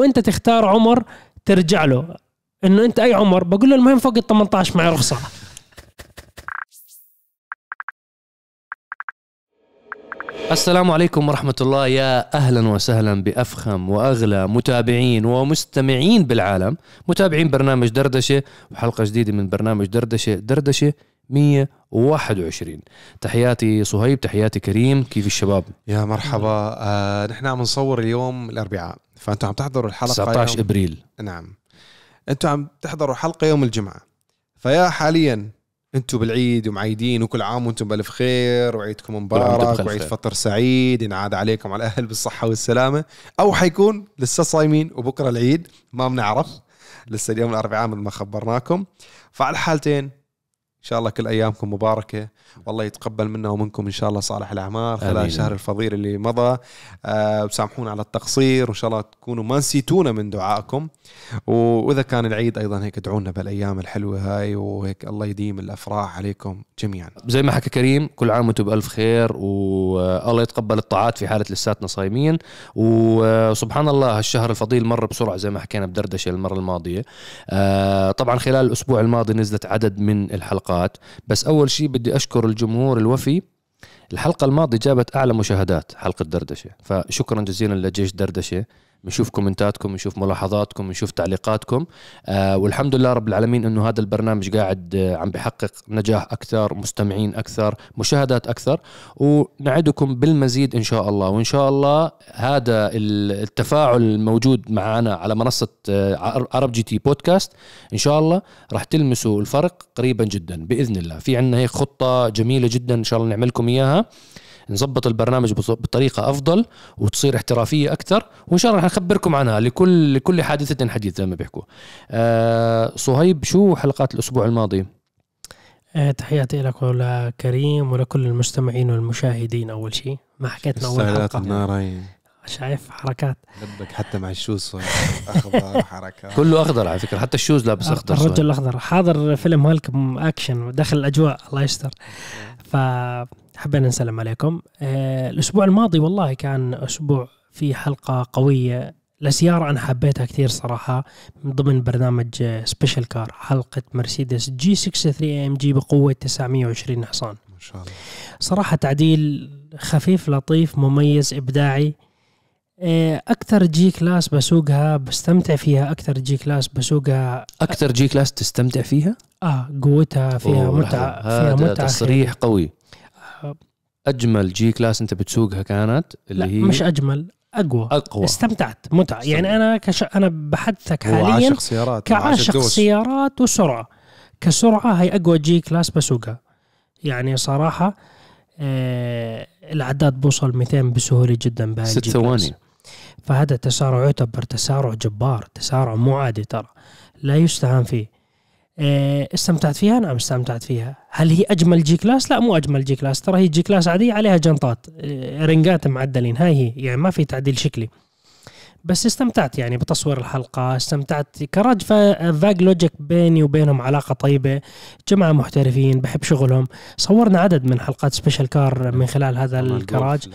وانت تختار عمر ترجع له. انه انت اي عمر بقول له المهم فوق ال 18 معي رخصه السلام عليكم ورحمة الله. يا أهلا وسهلا بأفخم وأغلى متابعين ومستمعين بالعالم. متابعين برنامج دردشة وحلقة جديدة من برنامج دردشة دردشة 121 تحياتي صهيب تحياتي كريم. كيف الشباب؟ يا مرحبا. آه نحن عم نصور اليوم الأربعاء. فانتم عم تحضروا الحلقة 19 يوم... إبريل. نعم. أنتم عم تحضروا الحلقة يوم الجمعة. فيا حاليا أنتم بالعيد ومعيدين وكل عام وأنتم بألف خير وعيدكم مبارك. وعيد فطر سعيد ينعاد عليكم على الأهل بالصحة والسلامة. أو حيكون لسه صايمين وبكرة العيد ما بنعرف. لسه اليوم الأربعاء مثل ما خبرناكم. فعلى الحالتين إن شاء الله كل أيامكم مباركة. والله يتقبل منا ومنكم إن شاء الله صالح الأعمال خلال آمين. الشهر الفضيل اللي مضى. آه وسامحونا على التقصير وإن شاء الله تكونوا ما نسيتونا من دعائكم. وإذا كان العيد أيضا هيك ادعونا بالايام الحلوة هاي وهيك الله يديم الأفراح عليكم جميعا. زي ما حكى كريم كل عام وأنتم بألف خير والله يتقبل الطاعات في حالة لساتنا صايمين. وسبحان الله هالشهر الفضيل مر بسرعة زي ما حكينا بدردشة المرة الماضية. آه، طبعا خلال الأسبوع الماضي نزلت عدد من الحلقات. بس أول شيء بدي أشكر الجمهور الوفي. الحلقة الماضية جابت أعلى مشاهدات حلقة دردشة. فشكرا جزيلا لجيش دردشة. بنشوف كومنتاتكم بنشوف ملاحظاتكم بنشوف تعليقاتكم. آه والحمد لله رب العالمين إنه هذا البرنامج قاعد آه عم بحقق نجاح أكثر مستمعين أكثر مشاهدات أكثر. ونعدكم بالمزيد إن شاء الله. وإن شاء الله هذا ال- التفاعل الموجود معنا على منصة آه، عر- عرب GT بودكاست إن شاء الله راح تلمسوا الفرق قريبا جدا بإذن الله. في عندنا هيك خطة جميلة جدا إن شاء الله نعمل لكم إياها. نظبط البرنامج بص- بطريقة أفضل وتصير احترافية أكثر وإن شاء الله رح نخبركم عنها لكل لكل حادثة حديث زي ما بيحكوا. أه صهيب شو حلقات الأسبوع الماضي؟ آه، تحياتي لك ولكريم ولكل المستمعين والمشاهدين أول شيء ما حكيتنا أول حلقة. النارين. شايف حركات. بدك حتى مع ال shoes أخضر حركات كله أخضر على فكرة حتى ال shoes لابس أخضر الرجل. الاخضر حاضر فيلم هالكم اكشن دخل الأجواء الله يستر. فحبينا نسلم عليكم. آه، الأسبوع الماضي والله كان أسبوع في حلقة قوية. لسيارة أنا حبيتها كثير صراحة من ضمن برنامج special car حلقة مرسيدس جي 63 ام جي بقوة 920 حصان. ما شاء الله. صراحة تعديل خفيف لطيف مميز إبداعي. آه، أكثر G-Class بسوقها بستمتع فيها. أكثر G-Class بسوقها أكثر G-Class تستمتع فيها؟ آه قوتها فيها متعة. فيها متعة. تصريح قوي. آه. أجمل G-Class أنت بتسوقها كانت اللي لا هي مش أجمل أقوى. أقوى. استمتعت متعة. يعني أنا كش... أنا بحدثك حاليا عاشق سيارات كعاشق. سيارات وسرعة. كسرعة هي أقوى G-Class بسوقها. يعني صراحة آه العداد بوصل 200 بسهولة جدا بهاي ست. ثواني. فهذا التسارع يعتبر تسارع جبار تسارع مو عادي ترى. لا يستهان فيه. استمتعت فيها؟ نعم استمتعت فيها. هل هي أجمل جي كلاس لا مو أجمل G-Class ترى هي G-Class عادية عليها جنطات. إيه، رنجات معدلين. هاي هي يعني ما في تعديل شكلي. بس استمتعت يعني بتصوير الحلقة استمتعت. كراج فا- فاج logic بيني وبينهم علاقة طيبة جماعة محترفين بحب شغلهم. صورنا عدد من حلقات special car من خلال هذا الكراج.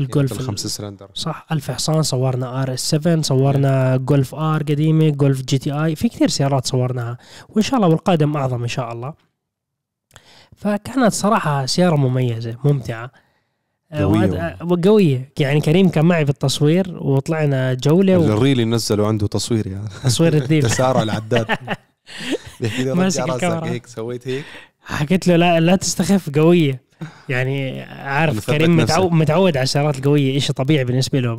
الجولف الخمس سلندر. صح ألف حصان صورنا RS 7 صورنا جولف R قديمة جولف GTI في كثير سيارات صورناها وإن شاء الله والقادم أعظم إن شاء الله. فكانت صراحة سيارة مميزة ممتعة. آه، قوية. وقويه يعني كريم كان معي بالتصوير وطلعنا جولة الريل اللي نزلوا عنده تصوير يعني وتصوير الذيب تسارع العداد. بيحكي لي ماسك رجع راسك الكاميرا. هيك سويت هيك. حكيت له لا لا تستخف قوية. يعني عارف كريم. متعود, متعود على السيارات القوية شيء طبيعي بالنسبة له.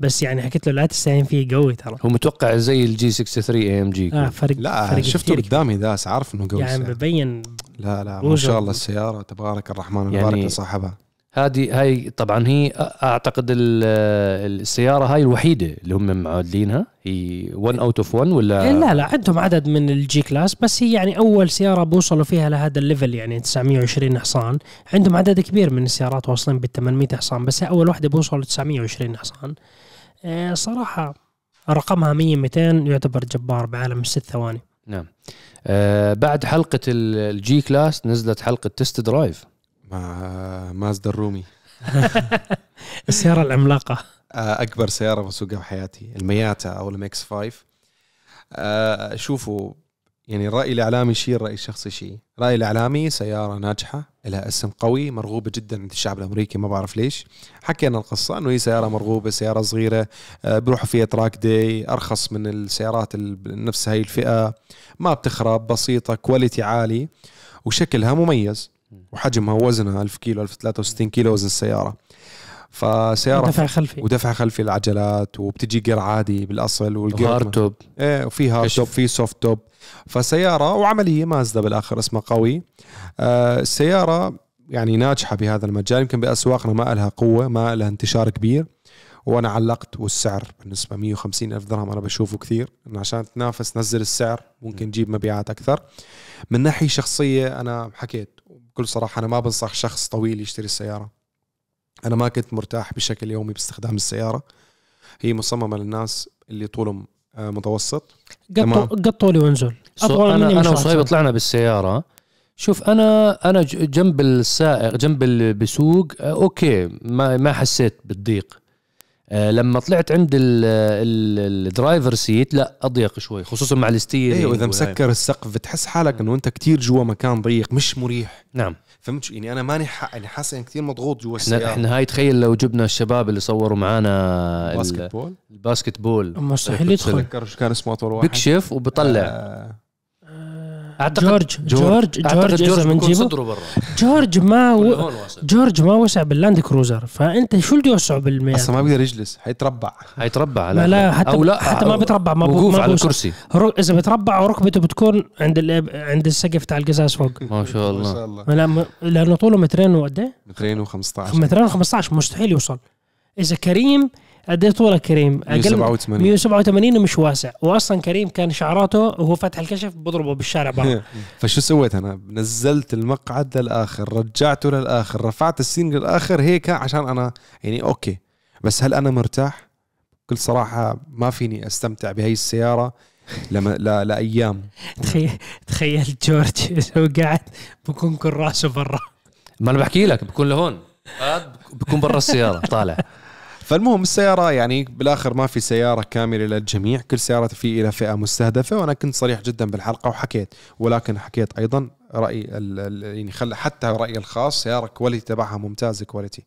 بس يعني حكيت له لا تستهين فيه قوي ترى. هو متوقع زي الجي 63 اي ام جي آه فرق لا فرق شفته قدامي داس عارف إنه قوي يعني. ببين لا لا ما. شاء الله السيارة تبارك الرحمن يعني- وبارك لصاحبها هذه هاي طبعا هي أعتقد ال- السيارة هاي الوحيدة اللي هم معادلينها. هي 1 out of 1 ولا؟ لا لا عندهم عدد من ال G-Class بس هي يعني أول سيارة بوصلوا فيها لهذا ال level يعني 920 حصان. عندهم عدد كبير من السيارات واصلين بال 800 حصان بس هي أول واحدة بوصلوا 920 حصان. آه، صراحة رقمها 100 200 يعتبر جبار بعالم الست ثواني. نعم. آه بعد حلقة ال- ال G-Class نزلت حلقة test drive مع مازدا الرومي. السيارة العملاقة. آه، أكبر سيارة بسوقها بحياتي ال Miata أو ال MX 5 آه، شوفوا يعني الراي الإعلامي شيء الراي الشخصي شيء رايي الإعلامي سيارة ناجحة لها اسم قوي مرغوبة جدا عند الشعب الأمريكي ما بعرف ليش. حكينا القصة إنه هي سيارة مرغوبة سيارة صغيرة آه، بيروحوا فيها track day أرخص من السيارات ال- نفس هاي الفئة. ما بتخرب بسيطة quality عالي وشكلها مميز. وحجمها ووزنها 1000 كيلو 1063 كيلو وزن السيارة. فسيارة دفع خلفي. ودفع خلفي العجلات وبتجي جير عادي بالأصل والجير hard top إيه وفي hard. top في soft top فسيارة وعملية مازدا بالآخر اسمها قوي. آه السيارة يعني ناجحة بهذا المجال يمكن بأسواقنا ما لها قوة ما لها انتشار كبير. وأنا علقت والسعر بالنسبة 150 ألف درهم أنا بشوفه كثير. انه عشان تنافس نزل السعر ممكن تجيب مبيعات أكثر. من ناحية شخصية أنا حكيت بكل صراحة أنا ما بنصح شخص طويل يشتري السيارة. أنا ما كنت مرتاح بشكل يومي باستخدام السيارة. هي مصممة للناس اللي طولهم آه، متوسط. تمام. قطوا قطوا لي وانزل. مني أنا أنا وصهيب. طلعنا بالسيارة. شوف أنا أنا ج- جنب السائق جنب اللي بسوق آه، أوكي ما ما حسيت بالضيق. لما طلعت عند ال- ال- ال driver seat لا أضيق شوي خصوصا مع ال steering إيه واذا مسكر السقف بتحس حالك إنه أنت كتير جوا مكان ضيق مش مريح. نعم. فهمت شو؟ يعني أنا ماني ح... يعني حاسس إني كثير مضغوط جوا إحنا السيارة. إحنا هاي تخيل لو جبنا الشباب اللي صوروا معانا ال- basketball ال basketball مستحيل يدخل. تذكر شو كان اسمه أطول واحد. بكشف وبطلع آه. أعتقد- جورج جورج أعتقد جورج جورج اذا بيكون بنجيبه صدره برا. جورج ما و... جورج ما وسع بال Land Cruiser فأنت شو اللي يوسعه بال Miata أصلا ما بيقدر يجلس حيتربع. حيتربع على ما لا حتى أو لا حتى ما بتربع ما وقوف ما على. الكرسي. إذا بتربع وركبته بتكون عند ال... عند السقف تاع القزاز فوق. ما شاء ما الله شاء الله. لا م... لأنه طوله مترين وقد إيه؟ مترين و15 مترين 15 مستحيل يوصل. إذا كريم قد إيه طوله كريم؟ أقل 187 187 ومش واسع. واصلا كريم كان شعراته وهو فاتح الكشف بضربه بالشارع برا. فشو سويت أنا؟ نزلت المقعد للآخر رجعته للآخر رفعت ال seat للآخر هيك عشان أنا يعني أوكي. بس هل أنا مرتاح؟ بكل صراحة ما فيني أستمتع بهي السيارة لما لا لأيام. تخيل تخيل جورج هو قاعد بكون كل راسه برا. ما أنا بحكي لك بكون لهون. هاد بكون برا السيارة طالع. فالمهم السيارة يعني بالآخر ما في سيارة كاملة للجميع كل سيارة في إلى فئة مستهدفة وأنا كنت صريح جدا بالحلقة وحكيت ولكن حكيت ال- ال- يعني خل حتى رأيي الخاص سيارة quality تبعها ممتازة quality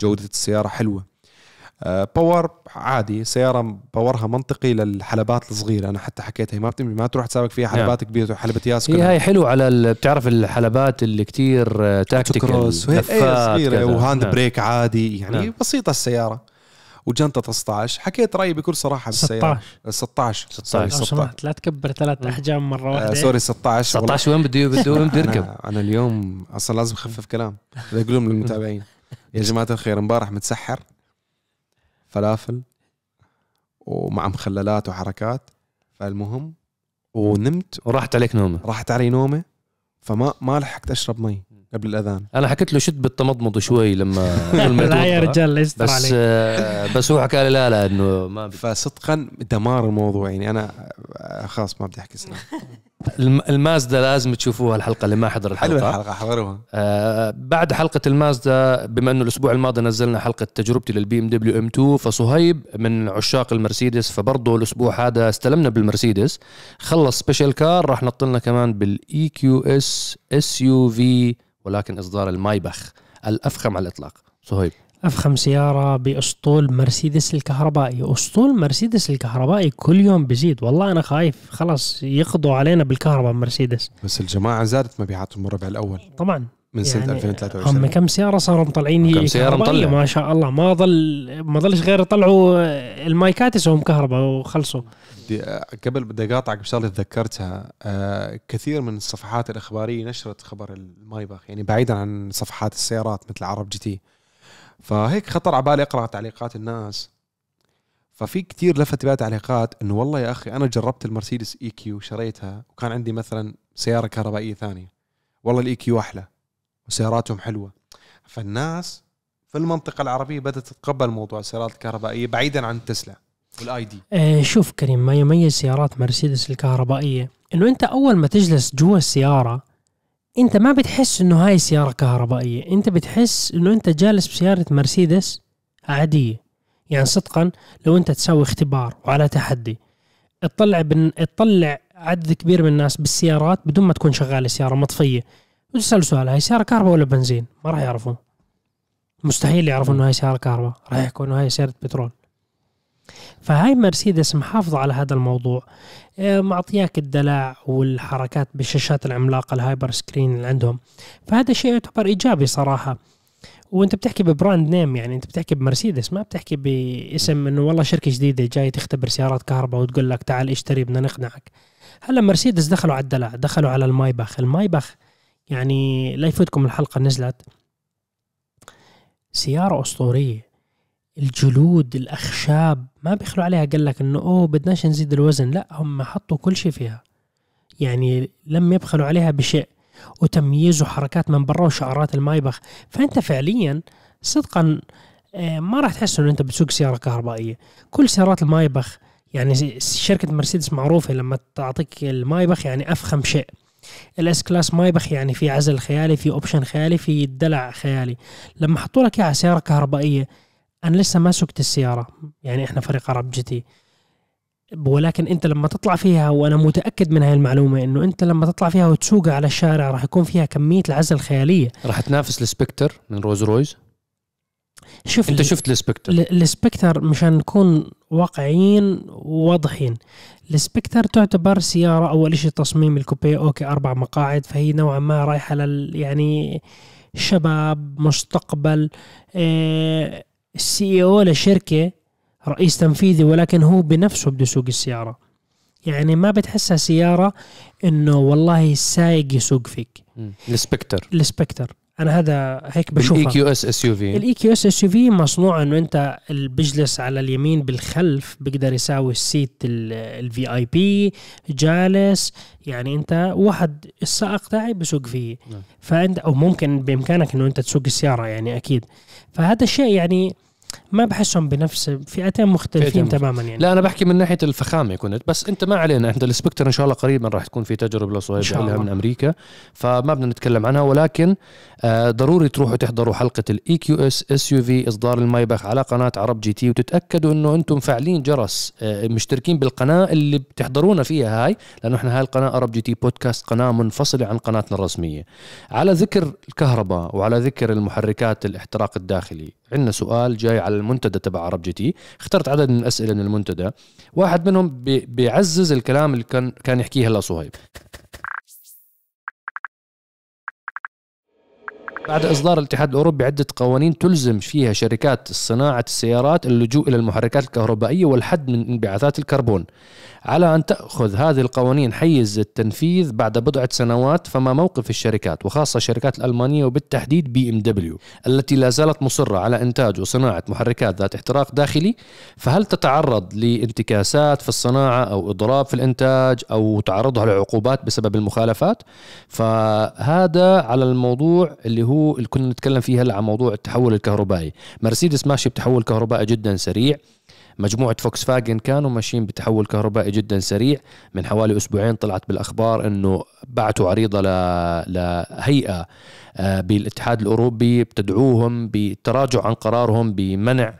جودة السيارة حلوة آه، power عادي سيارة power ها منطقي للحلبات الصغيرة أنا حتى حكيت هي ما ما تروح تسابق فيها حلبات كبيرة حلبة ياس هي. هاي حلو على بتعرف الحلبات اللي كتير technical كروس صغيرة و hand نعم. بريك عادي يعني نعم. بسيطة السيارة وجنطة 16 حكيت رأيي بكل صراحة بالسيارة. 16 16 16. لو 16 سمحت لا تكبر ثلاث أحجام مرة آه واحدة. sorry 16 والله. 19 وين بده بده وين بده يركب أنا, أنا اليوم أصلا لازم أخفف كلام. بدي أقول لهم للمتابعين. يا جماعة الخير امبارح متسحر. فلافل. ومع مخللات وحركات. فالمهم ونمت. وراحت عليك نومة. راحت علي نومة. فما ما لحقت أشرب مي. قبل الأذان. أنا حكيت له شد بالتمضمض شوي لما قبل ما لا يا. رجال لا يستر بس عليك. آه بس هو حكى لي لا لا إنه ما بدي. فصدقا دمار الموضوع يعني أنا آه، خلاص ما بدي أحكي سلام الم- المازدا لازم تشوفوها الحلقة اللي ما حضر حلوة الحلقة الحلقة حضروها. آه بعد حلقة المازدا بما إنه الأسبوع الماضي نزلنا حلقة تجربتي للبي إم دبليو إم 2 فصهيب من عشاق المرسيدس فبرضه الأسبوع هذا استلمنا بالمرسيدس. خلص special car راح نط لنا كمان بال EQS SUV ولكن إصدار المايبخ الأفخم على الإطلاق. صهيب أفخم سيارة بأسطول مرسيدس الكهربائي. أسطول مرسيدس الكهربائي كل يوم بيزيد. والله أنا خايف. خلاص يقضوا علينا بالكهرباء مرسيدس. بس الجماعة زادت مبيعاتهم الربع الأول. طبعا. من سنة يعني 2023 هم كم سيارة صاروا مطلعين؟ كم كهربائية مطلع. ما شاء الله. ما ضل ما ضلش غير يطلعوا المايكات يسوون كهرباء وخلصوا. قبل بدي أقاطعك بشغله تذكرتها. آه كثير من الصفحات الإخبارية نشرت خبر المايبخ يعني بعيدا عن صفحات السيارات مثل عرب جي تي. فهيك خطر على بالي أقرأ تعليقات الناس. ففي كثير لفت بها تعليقات إنه والله يا أخي أنا جربت المرسيدس EQ شريتها وكان عندي مثلا سيارة كهربائية ثانية. والله ال EQ أحلى. وسياراتهم حلوة. فالناس في المنطقة العربية بدأت تتقبل موضوع السيارات الكهربائية بعيدا عن تسلا وال ID. آه، شوف كريم ما يميز سيارات مرسيدس الكهربائية إنه أنت أول ما تجلس جوا السيارة أنت ما بتحس إنه هاي سيارة كهربائية أنت بتحس إنه أنت جالس بسيارة مرسيدس عادية. يعني صدقا لو أنت تسوي اختبار وعلى تحدي تطلع بن... تطلع عدد كبير من الناس بالسيارات بدون ما تكون شغاله السيارة مطفية. وتسال سؤال هاي سياره كهرباء ولا بنزين؟ ما راح يعرفون. مستحيل يعرفوا إنه هاي سياره كهرباء راح يحكوا إنه هاي سياره بترول. فهاي مرسيدس محافظة على هذا الموضوع. آه، معطياك الدلع والحركات بالشاشات العملاقة ال hyper screen اللي عندهم. فهذا شيء يعتبر إيجابي صراحة. وأنت بتحكي ب brand name يعني أنت بتحكي بمرسيدس ما بتحكي باسم إنه والله شركة جديدة جاي تختبر سيارات كهرباء وتقول لك تعال اشتري بدنا نقنعك هلا مرسيدس دخلوا على الدلع دخلوا على المايباخ. المايباخ يعني لا يفوتكم الحلقة نزلت سيارة أسطورية. الجلود الأخشاب ما بيخلوا عليها قال لك إنه أوه بدناش نزيد الوزن. لا هم حطوا كل شيء فيها. يعني لم يبخلوا عليها بشيء. وتمييز وحركات من برا وشعارات المايبخ. فأنت فعليا صدقا آه، ما راح تحس إنه أنت بتسوق سيارة كهربائية. كل سيارات المايبخ يعني شركة مرسيدس معروفة لما تعطيك المايبخ يعني أفخم شيء. ال S-Class مايبخ يعني في عزل خيالي في option خيالي في دلع خيالي. لما حطوا لك إياها سيارة كهربائية أنا لسه ما سقت السيارة. يعني إحنا فريق عرب جي تي. ولكن أنت لما تطلع فيها وأنا متأكد من هاي المعلومة إنه أنت لما تطلع فيها وتسوقها على الشارع راح يكون فيها كمية العزل خياليه راح تنافس السبكتر من رولز رويس شوف أنت شفت السبكتر ال- السبكتر مشان نكون واقعيين وواضحين السبكتر تعتبر سيارة أول شيء تصميم الكوبيه أوكي أربع مقاعد فهي نوعا ما رايحة لل يعني شباب مستقبل آه، ال CEO لشركة رئيس تنفيذي ولكن هو بنفسه بده يسوق السيارة. يعني ما بتحسها سيارة إنه والله السايق يسوق فيك. السبكتر السبكتر أنا هذا هيك الاي بشوفها كيو اس اس يو في الاي كيو اس اس يو في مصنوع إنه أنت اللي بيجلس على اليمين بالخلف بيقدر يساوي ال seat ال VIP جالس يعني أنت واحد السائق تاعي بسوق فيه. نعم. فأنت أو ممكن بإمكانك إنه أنت تسوق السيارة يعني أكيد. فهذا الشيء يعني ما بحسهم بنفس فئتين مختلفين فئتين تماما يعني. لا أنا بحكي من ناحية الفخامة كنت بس أنت ما علينا. انت السبكتر إن شاء الله قريبا راح تكون في تجربة لصهيب لها. من أمريكا. فما بدنا نتكلم عنها ولكن آه ضروري تروحوا تحضروا حلقة ال EQS SUV إصدار المايبخ على قناة عرب جي تي وتتأكدوا إنه أنتم فاعلين جرس آه مشتركين بالقناة اللي بتحضرونا فيها هاي لأنه إحنا هاي القناة عرب جي تي بودكاست قناة منفصلة عن قناتنا الرسمية. على ذكر الكهرباء وعلى ذكر المحركات الاحتراق الداخلي عندنا سؤال جاي على المنتدى تبع عرب جي تي. اخترت عدد من الأسئلة من المنتدى. واحد منهم بي- بيعزز الكلام اللي كان كان يحكيه هلا صهيب. بعد إصدار الاتحاد الأوروبي عدة قوانين تلزم فيها شركات صناعة السيارات اللجوء إلى المحركات الكهربائية والحد من انبعاثات الكربون. على أن تأخذ هذه القوانين حيز التنفيذ بعد بضعة سنوات فما موقف الشركات وخاصة الشركات الألمانية وبالتحديد BMW التي لا زالت مصرة على إنتاج وصناعة محركات ذات احتراق داخلي. فهل تتعرض لانتكاسات في الصناعة أو إضراب في الإنتاج أو تعرضها لعقوبات بسبب المخالفات؟ فهذا على الموضوع اللي هو اللي كنا نتكلم فيه هلا عن موضوع التحول الكهربائي. مرسيدس ماشي بتحول كهربائي جدا سريع. مجموعة فوكس فاجن كانوا ماشيين بتحول كهربائي جدا سريع من حوالي أسبوعين طلعت بالأخبار أنه بعتوا عريضة. لهيئة آه، بالاتحاد الأوروبي بتدعوهم بالتراجع عن قرارهم بمنع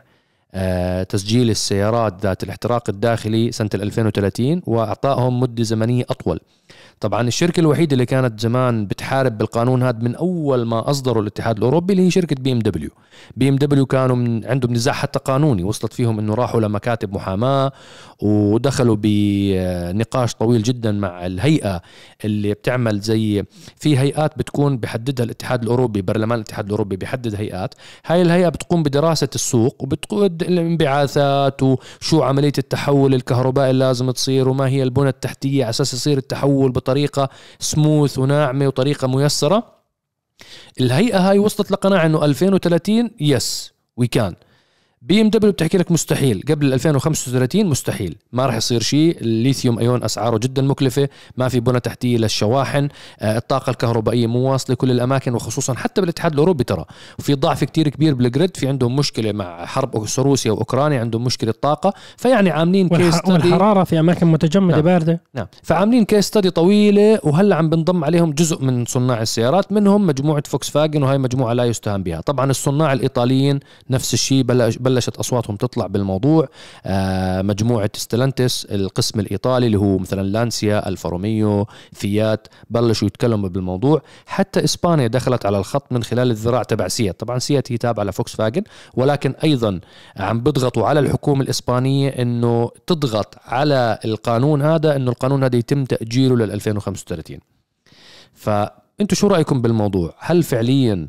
آه، تسجيل السيارات ذات الاحتراق الداخلي سنة 2030 وأعطائهم مدة زمنية أطول طبعا الشركة الوحيدة اللي كانت زمان بتحارب بالقانون هذا من أول ما أصدروا الاتحاد الأوروبي اللي هي شركة بي إم دبليو. بي إم دبليو كانوا من عندهم نزاع حتى قانوني وصلت فيهم إنه راحوا لمكاتب محاماة ودخلوا بنقاش طويل جدا مع الهيئة اللي بتعمل زي في هيئات بتكون بحددها الاتحاد الأوروبي برلمان الاتحاد الأوروبي بيحدد هيئات. هاي الهيئة بتقوم بدراسة السوق وبتقود الانبعاثات وشو عملية التحول الكهربائي اللي لازم تصير وما هي البنى التحتية على أساس يصير التحول بطريقة سموث وناعمة وطريقة ميسرة. الهيئة هاي وصلت لقناعة إنه 2030 yes we can بي إم دبليو بتحكي لك مستحيل. قبل 2035 مستحيل. ما راح يصير شيء الليثيوم أيون أسعاره جدا مكلفة. ما في بنى تحتيه للشواحن آه، الطاقة الكهربائية مو واصلة كل الأماكن وخصوصا حتى بالاتحاد الأوروبي ترى. وفي ضعف كتير كبير بال grid. في عندهم مشكلة مع حرب روسيا وأوكرانيا. عندهم مشكلة طاقة. فيعني عاملين case والح... والحرارة في أماكن متجمدة نعم. باردة. نعم. فعاملين case study طويلة. وهلأ عم بنضم عليهم جزء من صناع السيارات. منهم مجموعة فوكس فاجن وهي مجموعة لا يستهان بها. طبعا الصناع الإيطاليين نفس الشيء بلش بلش بلشت أصواتهم تطلع بالموضوع. آه، مجموعة ستلانتس القسم الإيطالي اللي هو مثلا لانسيا ألفا روميو فيات بلشوا يتكلموا بالموضوع. حتى إسبانيا دخلت على الخط من خلال الذراع تبع سيات. طبعا سيات هي تابعة لفوكس فاجن ولكن أيضا عم بيضغطوا على الحكومة الإسبانية إنه تضغط على القانون هذا إنه القانون هذا يتم تأجيله لل 2035 فأنتوا شو رأيكم بالموضوع؟ هل فعليا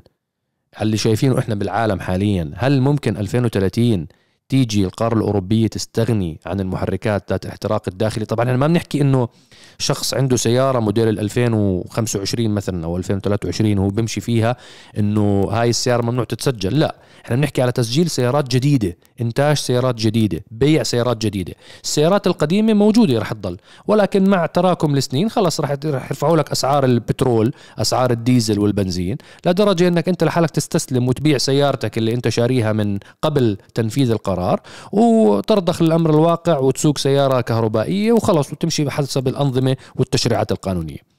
اللي شايفينه إحنا بالعالم حاليا هل ممكن 2030 تيجي القارة الأوروبية تستغني عن المحركات ذات الاحتراق الداخلي؟ طبعا إحنا ما بنحكي إنه شخص عنده سيارة موديل ال 2025 مثلا أو 2023 وهو بيمشي فيها إنه هاي السيارة ممنوع تتسجل. لا إحنا بنحكي على تسجيل سيارات جديدة إنتاج سيارات جديدة بيع سيارات جديدة. السيارات القديمة موجودة رح تضل ولكن مع تراكم السنين خلص رح يرفعوا لك أسعار البترول أسعار الديزل والبنزين لدرجة إنك أنت لحالك تستسلم وتبيع سيارتك اللي أنت شاريها من قبل تنفيذ القرار وترضخ للأمر الواقع وتسوق سيارة كهربائية وخلص وتمشي حسب الأنظمة والتشريعات القانونية.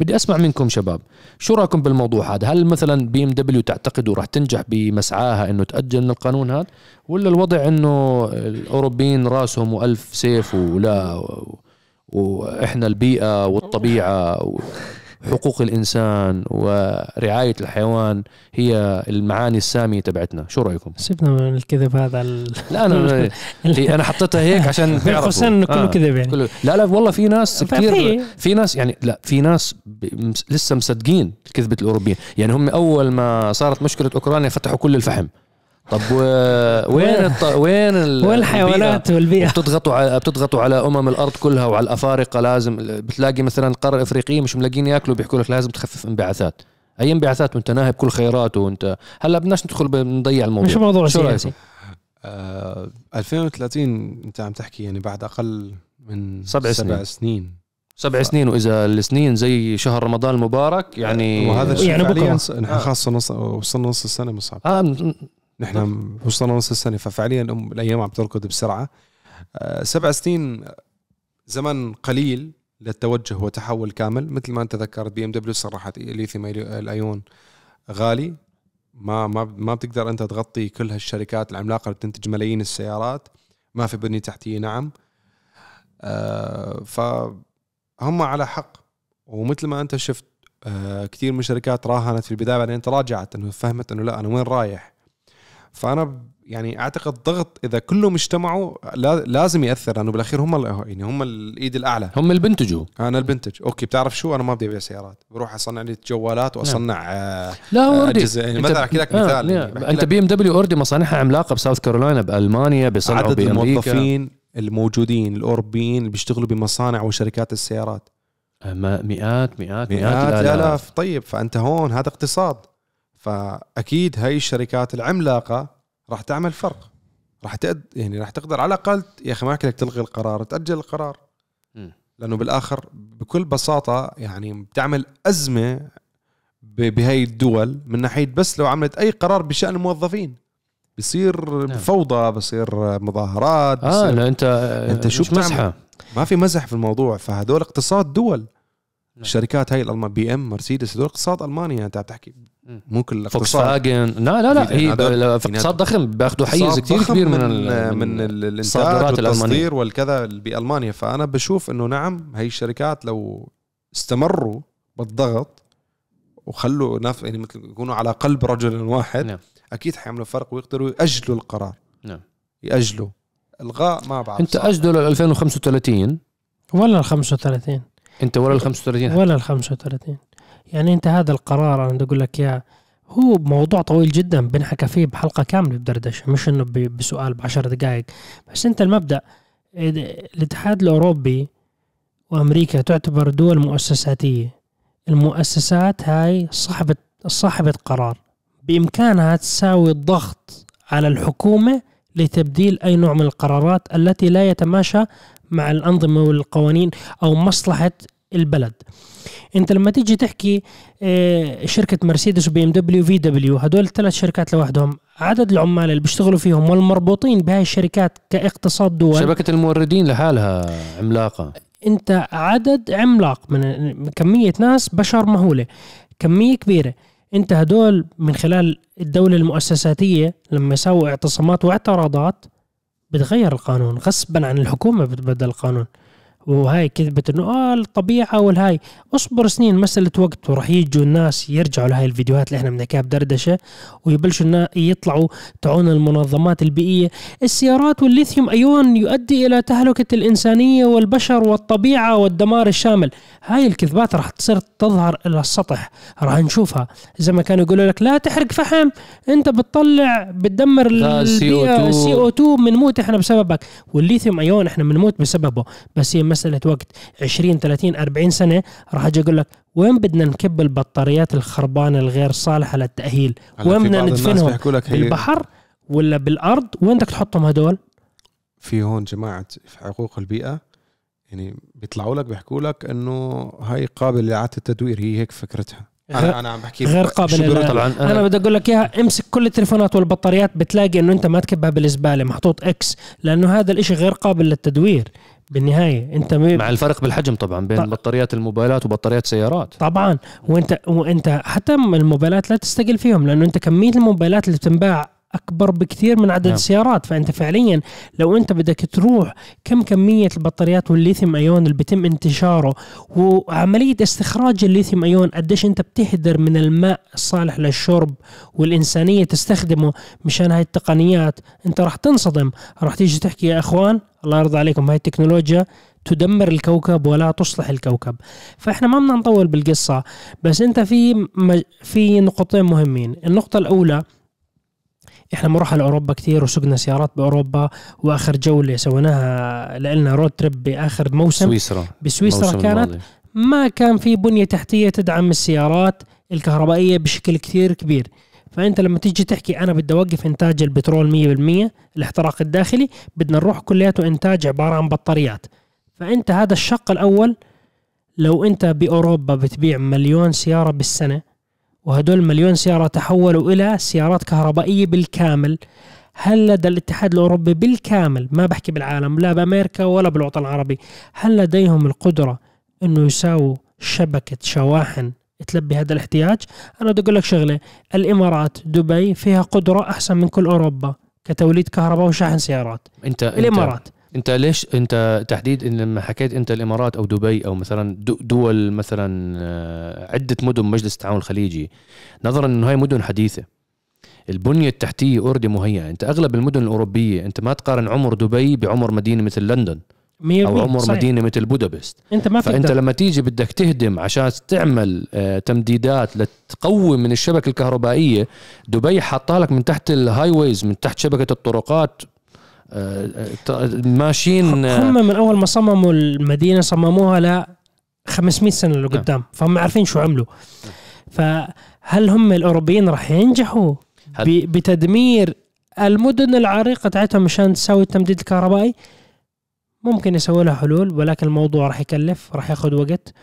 بدي أسمع منكم شباب شو رأيكم بالموضوع هذا؟ هل مثلا بي ام دبليو تعتقدوا راح تنجح بمسعاها إنه تأجل من القانون هذا؟ ولا الوضع إنه الأوروبيين راسهم وألف سيف ولا وإحنا البيئة والطبيعة حقوق الإنسان ورعاية الحيوان هي المعاني السامية تبعتنا. شو رأيكم؟ سيبنا من الكذب هذا ال... لا أنا أنا حطيتها هيك عشان بين قوسين انه كله آه. كذب يعني. كله لا لا والله في ناس كثير في ناس يعني لا في ناس ب- لسه مصدقين كذبة الأوروبيين. يعني هم أول ما صارت مشكلة أوكرانيا فتحوا كل الفحم. طب و... وين الط... وين ال... والحيوانات والبيئة؟ بتضغطوا على بتضغطوا على أمم الأرض كلها وعلى الأفارقة لازم بتلاقي مثلا القاره الافريقيه مش ملاقيين يأكلوا بيحكوا لك لازم تخفف انبعاثات. أي انبعاثات؟ وأنت ناهب كل خيراته وانت هلأ بدناش ندخل بنضيع الموضوع. مش موضوع شو سياسي. رأيكم؟ آه 2030 أنت عم تحكي يعني بعد أقل من سبع سبع سنين. سنين سبع سنين وإذا السنين زي شهر رمضان المبارك يعني وهذا الشيء يعني آه. خاصة نص وصلنا نص السنة مصعب. آه نحن وصلنا نص السنة ففعليا الأيام عم تركض بسرعة. آه، سبع سنين زمن قليل للتوجه وتحول كامل. مثل ما أنت ذكرت بي إم دبليو صرحت ليثيوم الأيون غالي. ما ما ما بتقدر أنت تغطي كل هالشركات العملاقة اللي بتنتج ملايين السيارات. ما في بنية تحتية نعم. آه، فهم على حق. ومثل ما أنت شفت آه، كثير من الشركات راهنت في البداية بعدين تراجعت إنه فهمت إنه لا أنا وين رايح؟ فأنا يعني أعتقد ضغط إذا كلهم اجتمعوا لا- لازم يأثر لأنه بالأخير هم يعني هم الإيد الأعلى. هم اللي بنتجوا. أنا البنتج okay بتعرف شو؟ أنا ما بدي أبيع سيارات. بروح أصنع لي جوالات وأصنع آه لا آه، already. يعني مثلا أحكي لك مثال يعني بحكي أنت بي إم دبليو already مصانعها عملاقة بساوث كارولاينا بألمانيا بيصنعوا عدد الموظفين الموجودين الأوروبيين اللي بيشتغلوا بمصانع وشركات السيارات. آه، مئات مئات مئات, مئات الالاف طيب فأنت هون هذا اقتصاد. فأكيد هاي الشركات العملاقة راح تعمل فرق راح تقد يعني راح تقدر على الأقل يا أخي ما لك تلغي القرار تأجل القرار. لأنه بالآخر بكل بساطة يعني بتعمل أزمة ب- بهاي الدول من ناحية بس لو عملت أي قرار بشأن الموظفين بصير نعم. فوضى بصير مظاهرات آه بصير لا أنت أنت شو بتعمل؟ مزحة ما في مزح في الموضوع فهدول اقتصاد دول نعم. الشركات هاي الألمان بي إم مرسيدس هدول اقتصاد المانيا انت عم تحكي. مو كل فوكس الاقتصاد فاجن لا لا لا في- هي هذول- اقتصاد ضخم بياخذوا حيز كثير كبير من من من, ال- من ال- الإنتاج. والتصدير والكذا بالمانيا فأنا بشوف إنه نعم هي الشركات لو استمروا بالضغط وخلوا نف يعني مثل يكونوا على قلب رجل واحد نعم. أكيد حيعملوا فرق ويقدروا يأجلوا القرار نعم. يأجلوا الغاء ما بعرف أنت. اجله لل 2035 ولا ال 35 أنت ولا ال 35 ولا ال 35 يعني أنت هذا القرار أنا بدي أقول لك إياه هو موضوع طويل جدا بنحكى فيه بحلقة كاملة بدردشة مش إنه بسؤال بعشر دقائق. بس أنت المبدأ الاتحاد الأوروبي وأمريكا تعتبر دول مؤسساتية المؤسسات هاي صاحبه صاحبة قرار. بإمكانها تساوي الضغط على الحكومة لتبديل أي نوع من القرارات التي لا يتماشى مع الأنظمة والقوانين أو مصلحة البلد. أنت لما تيجي تحكي آه، شركة مرسيدس وبي إم دبليو VW هدول الثلاث شركات لوحدهم عدد العمال اللي بيشتغلوا فيهم والمربوطين بهاي الشركات كاقتصاد دول. شبكة الموردين لحالها عملاقة. أنت عدد عملاق من كمية ناس بشر مهولة كمية كبيرة. أنت هدول من خلال الدولة المؤسساتية لما يسووا اعتصامات واعتراضات بتغير القانون غصبا عن الحكومة بتبدل القانون. وهاي كذبت إنه آه الطبيعة والهاي. اصبر سنين مساله وقت وراح يجوا الناس يرجعوا لهاي الفيديوهات اللي إحنا بنحكيها بدردشه ويبلشوا يطلعوا تعون المنظمات البيئية. السيارات والليثيوم ايون يؤدي إلى تهلكة الإنسانية والبشر والطبيعة والدمار الشامل. هاي الكذبات راح تصير تظهر إلى السطح راح نشوفها. زي ما كانوا يقولوا لك لا تحرق فحم أنت بتطلع بتدمر غاز البيئة CO2. سي أو 2 بنموت إحنا بسببك. والليثيوم ايون إحنا بنموت بسببه. بس هي مسألة وقت 20 30 40 سنة راح أجي أقول لك وين بدنا نكب البطاريات الخربانة الغير صالحة للتأهيل؟ وين في بدنا ندفنهم؟ لك هي بالبحر ولا بالأرض؟ وين بدك تحطهم هدول؟ في هون جماعة في حقوق البيئة يعني بيطلعوا لك بيحكوا لك إنه هاي قابل لإعادة التدوير هي هيك فكرتها. أنا أنا عم بحكي غير قابل طبعا؟ أنا أنا بدي أقول لك إياها امسك كل التليفونات والبطاريات بتلاقي إنه أنت ما تكبها بالزبالة محطوط إكس لأنه هذا الإشي غير قابل للتدوير. بالنهاية أنت م... مع الفرق بالحجم طبعا بين طب- بطاريات الموبايلات وبطاريات سيارات. طبعا وأنت وأنت حتى الموبايلات لا تستقل فيهم لأنه أنت كمية الموبايلات اللي بتنباع أكبر بكثير من عدد نعم. السيارات. فأنت فعليا لو أنت بدك تروح كم كمية البطاريات والليثيوم أيون اللي بيتم انتشاره وعملية استخراج الليثيوم أيون قديش أنت بتهدر من الماء الصالح للشرب والإنسانية تستخدمه مشان هاي التقنيات؟ أنت راح تنصدم. راح تيجي تحكي يا إخوان الله يرضى عليكم هاي التكنولوجيا تدمر الكوكب ولا تصلح الكوكب. فإحنا ما بدنا نطول بالقصة بس أنت في م- في نقطتين مهمين. النقطة الأولى إحنا بنروح على أوروبا كثير وسقنا سيارات بأوروبا وآخر جولة سويناها لنا رود تريب بآخر موسم. سويسرا. بسويسرا كانت الماضي. ما كان في بنية تحتية تدعم السيارات الكهربائية بشكل كثير كبير. فأنت لما تيجي تحكي أنا بدي أوقف إنتاج البترول 100% الاحتراق الداخلي بدنا نروح كلياته إنتاج عبارة عن بطاريات. فأنت هذا الشق الأول لو أنت بأوروبا بتبيع مليون سيارة بالسنة وهدول مليون سيارة تحولوا إلى سيارات كهربائية بالكامل. هل لدى الاتحاد الأوروبي بالكامل ما بحكي بالعالم لا بأمريكا ولا بالوطن العربي هل لديهم القدرة إنه يساووا شبكة شواحن تلبي هذا الاحتياج؟ أنا بدي أقول لك شغلة الإمارات دبي فيها قدرة أحسن من كل أوروبا كتوليد كهرباء وشحن سيارات. أنت الإمارات. انت ليش انت تحديد ان لما حكيت انت الامارات أو دبي أو مثلا دو- دول مثلا آه، عدة مدن مجلس التعاون الخليجي نظرا إنه هاي مدن حديثة. البنية التحتية already مهيئة. أنت أغلب المدن الأوروبية أنت ما تقارن عمر دبي بعمر مدينة مثل لندن 100% أو عمر صحيح. مدينة مثل بودابست. أنت ما فأنت لما تيجي بدك تهدم عشان تعمل آه، تمديدات لتقوي من الشبكة الكهربائية دبي حاطة لك من تحت ال highways من تحت شبكة الطرقات ماشيين آه، هم من أول ما صمموا المدينة صمموها ل 500 سنة نعم. لقدام فهم عارفين شو عملوا. فهل هم الأوروبيين راح ينجحوا بتدمير المدن العريقة تاعتهم مشان تسوي التمديد الكهربائي؟ ممكن يسوي لها حلول ولكن الموضوع راح يكلف راح ياخذ وقت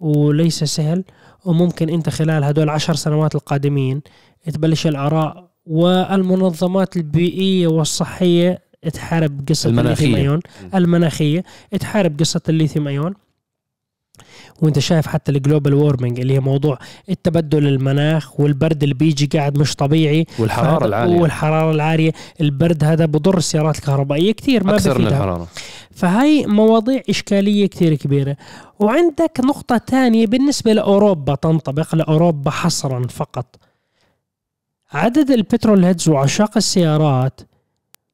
وليس سهل. وممكن أنت خلال هدول عشر سنوات القادمين تبلش الآراء والمنظمات البيئية والصحية تحارب قصة المناخية. الليثيوم ايون المناخية. تحارب قصة الليثيوم ايون وانت شايف حتى ال global warming اللي هي موضوع التبدل المناخ والبرد اللي بيجي قاعد مش طبيعي. والحرارة العالية. والحرارة العالية. البرد هذا بضر السيارات الكهربائية كثير ما أكثر من. الحرارة. فهي مواضيع إشكالية كثير كبيرة. وعندك نقطة تانية بالنسبة لأوروبا تنطبق لأوروبا حصرا فقط. عدد البترول هيدز وعشاق السيارات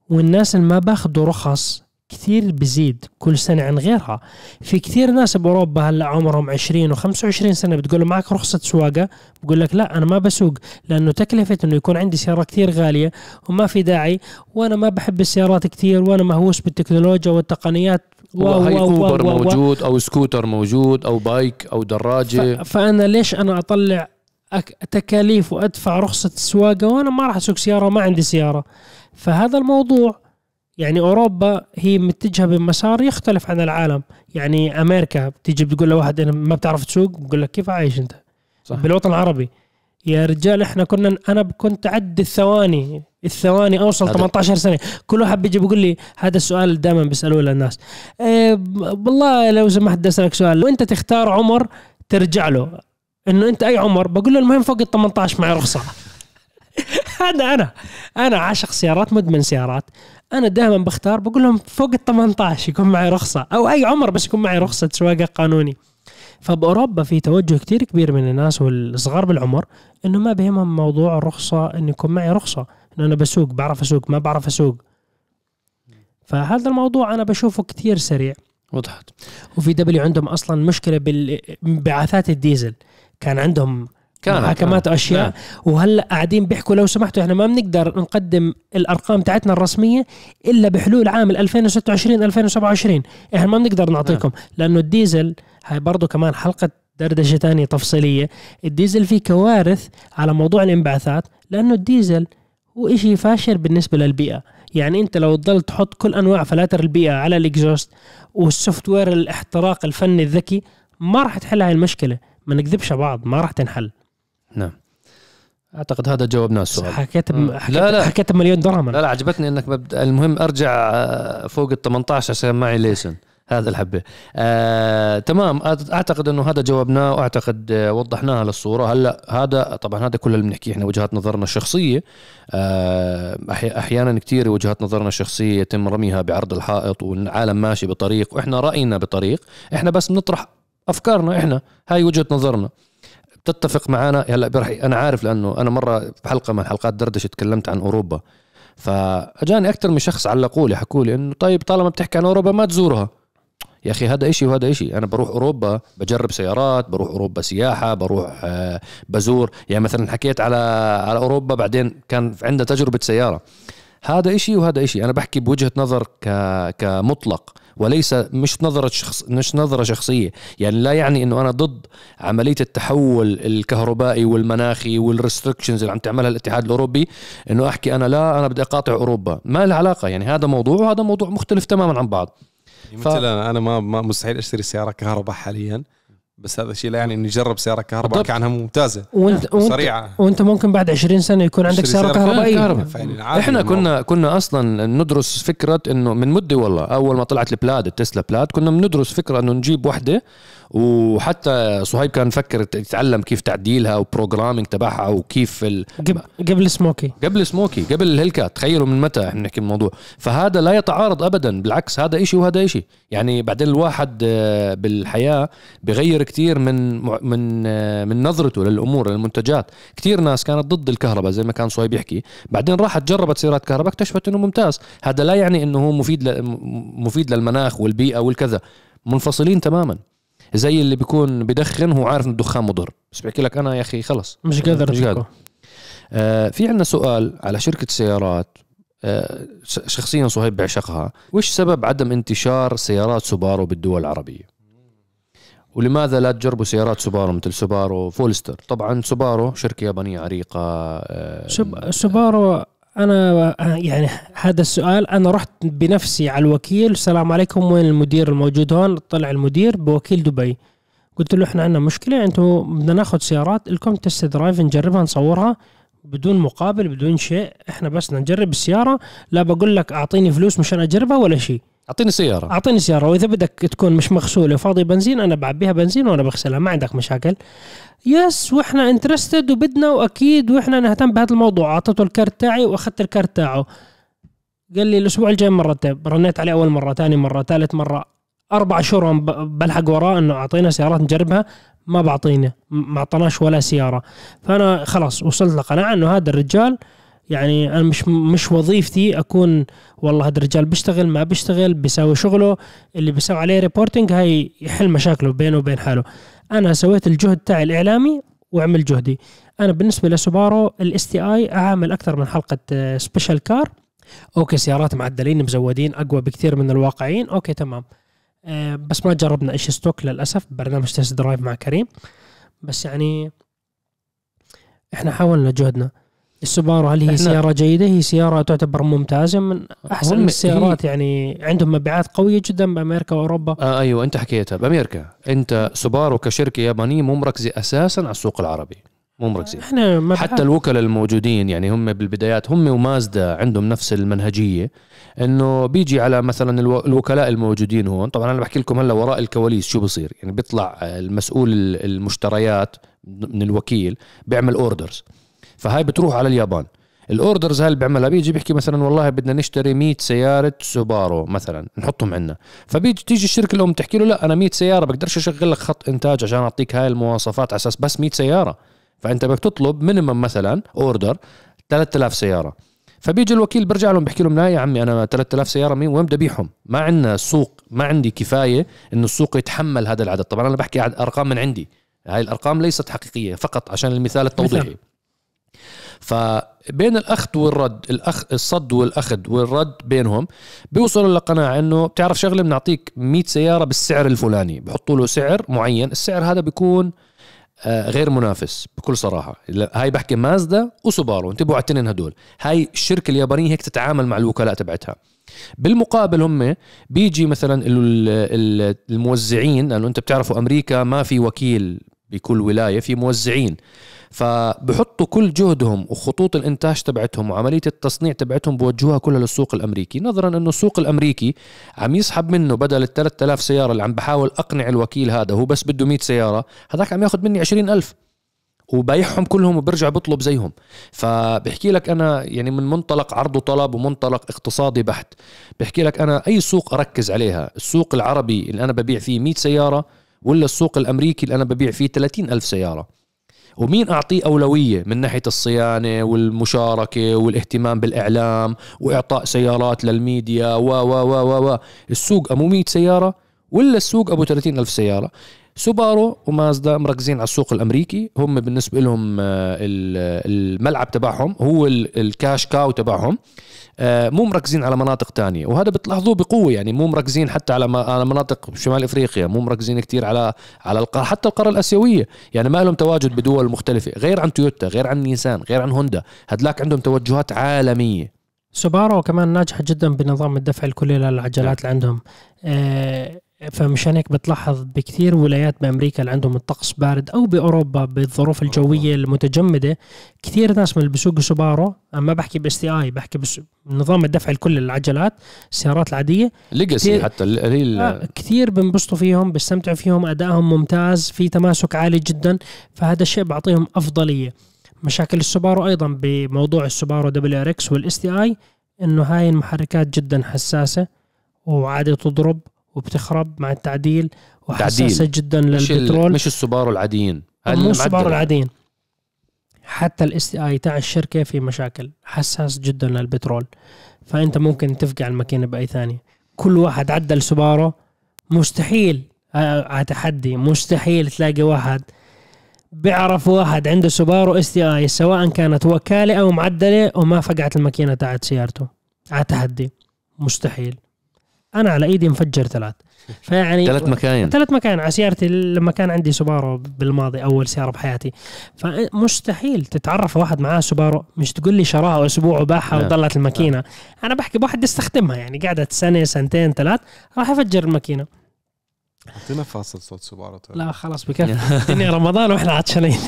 والناس اللي ما باخذوا رخص كثير بزيد كل سنة عن غيرها. في كثير ناس بأوروبا هلا عمرهم 20 و25 سنة بتقول له معك رخصة سواقة؟ بقول لك لا أنا ما بسوق لأنه تكلفة إنه يكون عندي سيارة كثير غالية وما في داعي وأنا ما بحب السيارات كثير وأنا مهووس بالتكنولوجيا والتقنيات. و- هاي و- و- موجود أو سكوتر موجود أو بايك أو دراجة. ف- فأنا ليش أنا أطلع أك- تكاليف وأدفع رخصة السواقه وأنا ما راح أسوق سيارة وما عندي سيارة؟ فهذا الموضوع يعني أوروبا هي متجهة بمسار يختلف عن العالم. يعني أمريكا بتيجي بتقول لواحد أنا ما بتعرف تسوق بقول لك كيف عايش أنت؟ صح. بالوطن العربي. يا رجال إحنا كنا أنا كنت اعد الثواني الثواني أوصل هذا- 18 سنة. كل واحد بيجي بيقول لي هذا السؤال دائما بيسألوه للناس. إيه والله لو سمحت بدي أسألك سؤال. لو انت تختار عمر ترجع له. إنه أنت أي عمر؟ بقول له المهم فوق ال 18 معي رخصة. هذا أنا. أنا عاشق سيارات مدمن سيارات. أنا دائما بختار بقول لهم فوق ال 18 يكون معي رخصة أو أي عمر بس يكون معي رخصة سواقة قانوني. فبأوروبا في توجه كتير كبير من الناس والصغار بالعمر إنه ما بهمهم موضوع الرخصة انه يكون معي رخصة. إنه أنا بسوق بعرف أسوق ما بعرف أسوق. فهذا الموضوع أنا بشوفه كتير سريع. وضحت. و VW عندهم أصلا مشكلة بالانبعاثات الديزل. كان عندهم كانت، محاكمات آه. وأشياء. نعم. وهلا قاعدين بيحكوا لو سمحتوا إحنا ما بنقدر نقدم الأرقام تاعتنا الرسمية إلا بحلول عام 2026 2027 إحنا ما بنقدر نعطيكم لأنه الديزل هاي برضه كمان حلقة دردشة ثانية تفصيلية. الديزل فيه كوارث على موضوع الانبعاثات لأنه الديزل هو إشي فاشل بالنسبة للبيئة. يعني أنت لو تضل تحط كل أنواع فلاتر البيئة على ال exhaust وال software الاحتراق الفني الذكي ما راح تحل هاي المشكلة. ما نكذبش بعض ما راح تنحل. نعم. أعتقد هذا جاوبنا السؤال. حكيت مم. حكيت, لا، لا. حكيت بمليون درهم لا لا عجبتني إنك ببدأ المهم أرجع آه، فوق ال 18 عشان معي license. هذا الحبة. آه، تمام. أعتقد إنه هذا جاوبناه وأعتقد آه، وضحناها للصورة. هلأ هذا طبعا هذا كل اللي بنحكيه إحنا وجهات نظرنا الشخصية. آه، أحيانا كثير وجهات نظرنا الشخصية يتم رميها بعرض الحائط والعالم ماشي بطريق وإحنا رأينا بطريق. إحنا بس بنطرح أفكارنا إحنا. هاي وجهة نظرنا. بتتفق معنا هلا برح أنا عارف لأنه أنا مرة بحلقة من حلقات دردشة تكلمت عن أوروبا. فأجاني أكثر من شخص علقوا لي حكوا لي إنه طيب طالما بتحكي عن أوروبا ما تزورها. يا أخي هذا إشي وهذا إشي. أنا بروح أوروبا بجرب سيارات بروح أوروبا سياحة بروح آه، بزور. يعني مثلا حكيت على على أوروبا بعدين كان عندنا تجربة سيارة. هذا إشي وهذا إشي. أنا بحكي بوجهة نظر ك كمطلق. وليس مش نظرة شخص مش نظرة شخصية. يعني لا يعني إنه أنا ضد عملية التحول الكهربائي والمناخي والريستركشنز اللي عم تعملها الاتحاد الأوروبي. إنه أحكي أنا لا أنا بدي أقاطع أوروبا. ما لها علاقة. يعني هذا موضوع وهذا موضوع مختلف تماما عن بعض. مثل أنا أنا ما, مستحيل أشتري سيارة كهرباء حاليا. بس هذا الشيء لا يعني إني أجرب سيارة كهرباء. كأنها ممتازة وانت وانت, سريعة وأنت ممكن بعد 20 سنة يكون عندك سيارة سيارة كهربائية عادي إحنا. كنا كنا أصلا ندرس فكرة إنه من مدة والله أول ما طلعت البلاد التسلا بلاد كنا بندرس فكرة إنه نجيب وحدة وحتى صهيب كان فكر يتعلم كيف تعديلها و programming تبعها وكيف ال... قبل سموكي. قبل سموكي قبل الهلكات تخيلوا من متى إحنا نحكي الموضوع فهذا لا يتعارض ابدا بالعكس هذا إشي وهذا إشي. يعني بعدين الواحد آه، بالحياة بغير كتير من من آه، من نظرته للأمور للمنتجات. كتير ناس كانت ضد الكهرباء زي ما كان صهيب يحكي. بعدين راحت جربت سيارات كهرباء اكتشفت إنه ممتاز. هذا لا يعني إنه هو مفيد مفيد للمناخ والبيئة والكذا. منفصلين تماما. زي اللي بيكون بدخن هو عارف إن الدخان مضر. بس بحكي لك أنا يا أخي خلص. مش قادر مش قادر. آه، في عندنا سؤال على شركة سيارات. آه، شخصيا صهيب بعشقها. وش سبب عدم انتشار سيارات سوبارو بالدول العربية؟ ولماذا لا تجربوا سيارات سوبارو مثل سوبارو فورستر؟ طبعا سوبارو شركة يابانية عريقة آه،. سوبارو أنا يعني هذا السؤال أنا رحت بنفسي على الوكيل السلام عليكم وين المدير الموجود هون؟ طلع المدير بوكيل دبي. قلت له إحنا عندنا مشكلة أنتم بدنا ناخذ سيارات لكم test drive نجربها نصورها بدون مقابل بدون شيء إحنا بس نجرب السيارة لا بقول لك أعطيني فلوس مشان أجربها ولا شيء. أعطيني سيارة. أعطيني سيارة. وإذا بدك تكون مش مغسولة وفاضي بنزين أنا بعبيها بنزين وأنا بغسلها ما عندك مشاكل. yes وإحنا interested وبدنا وأكيد وإحنا نهتم بهذا الموضوع. أعطيته ال card تاعي وأخذت ال card تاعه. قال لي الأسبوع الجاي مرتب رنيت عليه أول مرة ثاني مرة ثالث مرة. أربع شهور بلحق وراه إنه أعطينا سيارات نجربها ما بعطينا ما اعطاناش ولا سيارة. فأنا خلاص وصلت لقناعة إنه هذا الرجال يعني أنا مش مش وظيفتي أكون والله هذا الرجال بيشتغل ما بيشتغل بيساوي شغله اللي بيساوي عليه reporting هاي يحل مشاكله بينه وبين حاله. أنا سويت الجهد تاعي الإعلامي وعمل جهدي. أنا بالنسبة لسوبارو ال STI أعمل أكثر من حلقة special car okay سيارات معدلين مزودين أقوى بكثير من الواقعين. okay تمام. آه، بس ما جربنا إيش stock للأسف. برنامج test drive مع كريم. بس يعني إحنا حاولنا جهدنا. السوبارو هل هي سيارة جيدة؟ هي سيارة تعتبر ممتازة من أحسن هم- السيارات يعني عندهم مبيعات قوية جدا بأمريكا وأوروبا. آه أيوه أنت حكيتها بأمريكا. أنت سوبارو كشركة يابانية مو مركزة أساسا على السوق العربي مو مركزة. إحنا حتى الوكلاء الموجودين يعني هم بالبدايات هم ومازدا عندهم نفس المنهجية إنه بيجي على مثلا الو- الوكلاء الموجودين هون. طبعا أنا بحكي لكم هلا وراء الكواليس شو بصير. يعني بيطلع المسؤول المشتريات من الوكيل بيعمل orders فهاي بتروح على اليابان. ال orders هاي اللي بيعملها بيجي بيحكي مثلا والله بدنا نشتري 100 سيارة سوبارو مثلا نحطهم عندنا. فبيجي تيجي الشركة الام تحكي له لا أنا 100 سيارة بقدرش أشغل لك خط إنتاج عشان أعطيك هاي المواصفات على أساس بس 100 سيارة. فأنت بدك تطلب minimum مثلا order 3000 سيارة. فبيجي الوكيل برجع لهم بحكي لهم لا يا عمي أنا 3000 سيارة مين وين بدي أبيعهم؟ ما عندنا سوق ما عندي كفاية إنه السوق يتحمل هذا العدد. طبعا أنا بحكي ارقام من عندي. هاي الأرقام ليست حقيقية فقط عشان المثال التوضيحي. فبين الاخذ والرد الأخ الصد والأخذ والرد بينهم بيوصلوا لقناعه إنه بتعرف شغلة بنعطيك 100 سيارة بالسعر الفلاني بحطوا له سعر معين السعر هذا بيكون آه، غير منافس بكل صراحة. هاي بحكي مازدا وسوبارو انتبهوا على التنين هدول. هاي الشركة اليابانية هيك تتعامل مع الوكلاء تبعتها. بالمقابل هم بيجي مثلا ال- ال- الموزعين لأنه أنت بتعرفوا أمريكا ما في وكيل بكل ولاية في موزعين. فبحطوا كل جهدهم وخطوط الإنتاج تبعتهم وعملية التصنيع تبعتهم بوجهوها كلها للسوق الأمريكي. نظرا إنه السوق الأمريكي عم يسحب منه بدل ال 3000 سيارة اللي عم بحاول أقنع الوكيل هذا هو بس بده 100 سيارة هذاك عم ياخذ مني 20000 وبيعهم كلهم وبرجع بطلب زيهم. فبحكي لك أنا يعني من منطلق عرض وطلب ومنطلق اقتصادي بحت. بحكي لك أنا أي سوق أركز عليها السوق العربي اللي أنا ببيع فيه 100 سيارة ولا السوق الأمريكي اللي أنا ببيع فيه 30 ألف سيارة؟ ومين أعطيه أولوية من ناحية الصيانة والمشاركة والاهتمام بالإعلام وإعطاء سيارات للميديا و و و و و. السوق أبو 100 سيارة ولا السوق أبو 30 ألف سيارة؟ سوبارو ومازدا مركزين على السوق الأمريكي. هم بالنسبة لهم آه، ال- الملعب تبعهم هو ال- ال cash cow تبعهم. آه، مو مركزين على مناطق تانية. وهذا بتلاحظوه بقوة يعني. مو مركزين حتى على على مناطق شمال إفريقيا. مو مركزين كتير على على القارة حتى القارة الآسيوية. يعني ما لهم تواجد بدول مختلفة غير عن تويوتا غير عن نيسان غير عن هوندا. هدلاك عندهم توجهات عالمية. سوبارو كمان ناجحة جدا بنظام الدفع الكلي للعجلات اللي عندهم. آه، فمشان هيك بتلاحظ بكثير ولايات بأمريكا اللي عندهم الطقس بارد أو بأوروبا بالظروف الجوية المتجمدة. كثير ناس من اللي بيسوقوا سوبارو ما بحكي بال STI بحكي بس نظام الدفع الكلي للعجلات السيارات العادية. ليجاسي حتى ال- هي ال- آه، كثير بنبسطوا فيهم بيستمتعوا فيهم أدائهم ممتاز في تماسك عالي جدا. فهذا الشيء بعطيهم أفضلية. مشاكل السوبارو أيضا بموضوع السوبارو WRX وال STI إنه هاي المحركات جدا حساسة وعادة تضرب. وبتخرب مع التعديل وحساسة تعديل. جدا مش للبترول. مش السوبارو العاديين. هاي مو السوبارو المعدلة. العاديين. حتى ال STI تاع الشركة في مشاكل. حساس جدا للبترول. فأنت ممكن تفقع الماكينة بأي ثانية. كل واحد عدل سوبارو مستحيل آه، على تحدي مستحيل تلاقي واحد بيعرف واحد عنده سوبارو STI سواء كانت وكالة أو معدلة وما فقعت الماكينة تاعت سيارته. على تحدي مستحيل. أنا على إيدي مفجر ثلاث. فيعني ثلاث مكاين. ثلاث مكاين على سيارتي لما كان عندي سوبارو بالماضي أول سيارة بحياتي. فمستحيل تتعرف واحد معاه سوبارو مش تقول لي شراها أسبوع وباعها لا. وضلت الماكينة. أنا بحكي بواحد يستخدمها يعني قعدت سنة سنتين ثلاث راح يفجر الماكينة. أعطينا فاصل صوت سوبارو طيب. لا خلاص بكفي. الدنيا رمضان وإحنا عطشانين.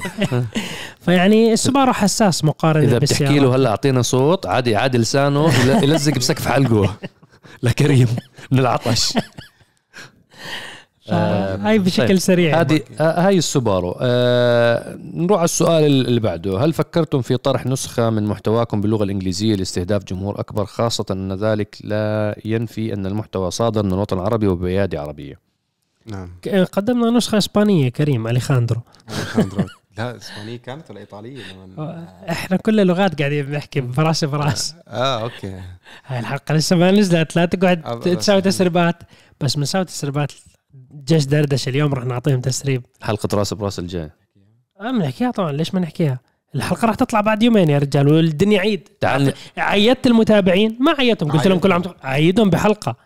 فيعني السوبارو حساس مقارنة إذا بتحكي له هلأ أعطينا صوت عادي عادي لسانه يل- يلزق بسقف حلقه. لكريم من العطش. آه، هاي بشكل طيب. سريع هذه آه، هاي السوبارو. آه نروح على السؤال اللي بعده. هل فكرتم في طرح نسخة من محتواكم باللغة الإنجليزية لاستهداف جمهور أكبر خاصة أن ذلك لا ينفي أن المحتوى صادر من الوطن العربي وبأيادي عربية؟ نعم. قدمنا نسخة إسبانية كريم أليخاندرو. أليخاندرو. لا إسبانية كانت ولا إيطالية. إحنا كل اللغات قاعدين بنحكي براس براس آه أوكي. هاي الحلقة لسه ما نزلت. لا تقعد تساوي تسريبات. بس بنساوي تسريبات جيش دردشة اليوم رح نعطيهم تسريب. حلقة رأس براس الجاي. آه بنحكيها طبعا. ليش ما نحكيها؟ الحلقة راح تطلع بعد يومين يا رجال والدنيا عيد. تعال عيدت المتابعين؟ ما عيدتهم. قلت لهم كل عام عيدهم بحلقة.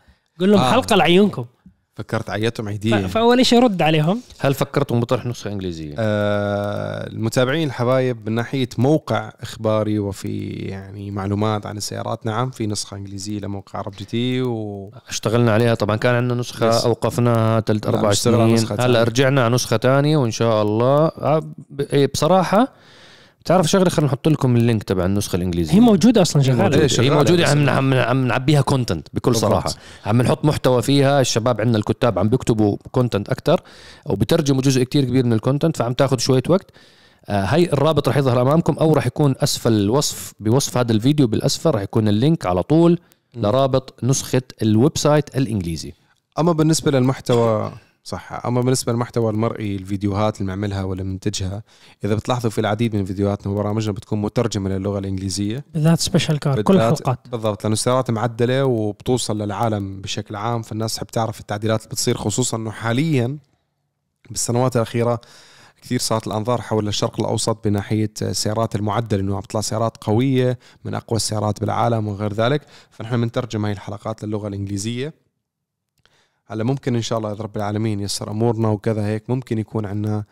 قول لهم آه. حلقة لعيونكم. فكرت عطيتهم عيدية فأول شيء رد عليهم هل فكرتم بطرح نسخة إنجليزية؟ آه المتابعين الحبايب من ناحية موقع إخباري وفي يعني معلومات عن السيارات نعم في نسخة إنجليزية لموقع عرب جي تي و اشتغلنا عليها طبعا كان عندنا نسخة yes. أوقفناها ثلاث لا، أربع سنين هلا. رجعنا على نسخة تانية وإن شاء الله آه، ب- إيه، بصراحة تعرف شغلة خلينا نحط لكم ال link تبع النسخة الإنجليزية. هي موجودة أصلا هي شغاله موجودة. هي شغالة موجودة. بس- عم عم عم نعبيها content بكل بالضبط. صراحة. عم نحط محتوى فيها. الشباب عندنا الكتاب عم بيكتبوا content أكثر وبترجموا جزء كتير كبير من ال content فعم تاخذ شوية وقت. آه، هي الرابط رح يظهر أمامكم أو رح يكون أسفل الوصف بوصف هذا الفيديو بالأسفل رح يكون ال link على طول لرابط نسخة ال website الإنجليزي. أما بالنسبة للمحتوى صح. أما بالنسبة للمحتوى المرئي الفيديوهات اللي بنعملها ولا بننتجها إذا بتلاحظوا في العديد من فيديوهاتنا وبرامجنا بتكون مترجمة للغة الإنجليزية. بالذات special car كل الحلقات بالضبط لأنه السيارات معدلة وبتوصل للعالم بشكل عام فالناس تحب تعرف التعديلات اللي بتصير خصوصا إنه حاليا بالسنوات الأخيرة كثير صارت الأنظار حول الشرق الأوسط بناحية السيارات المعدلة إنه عم تطلع سيارات قوية من أقوى السيارات بالعالم وغير ذلك. فنحن بنترجم هاي الحلقات للغة الإنجليزية. هلا ممكن إن شاء الله اذا رب العالمين يسر أمورنا وكذا هيك ممكن يكون عندنا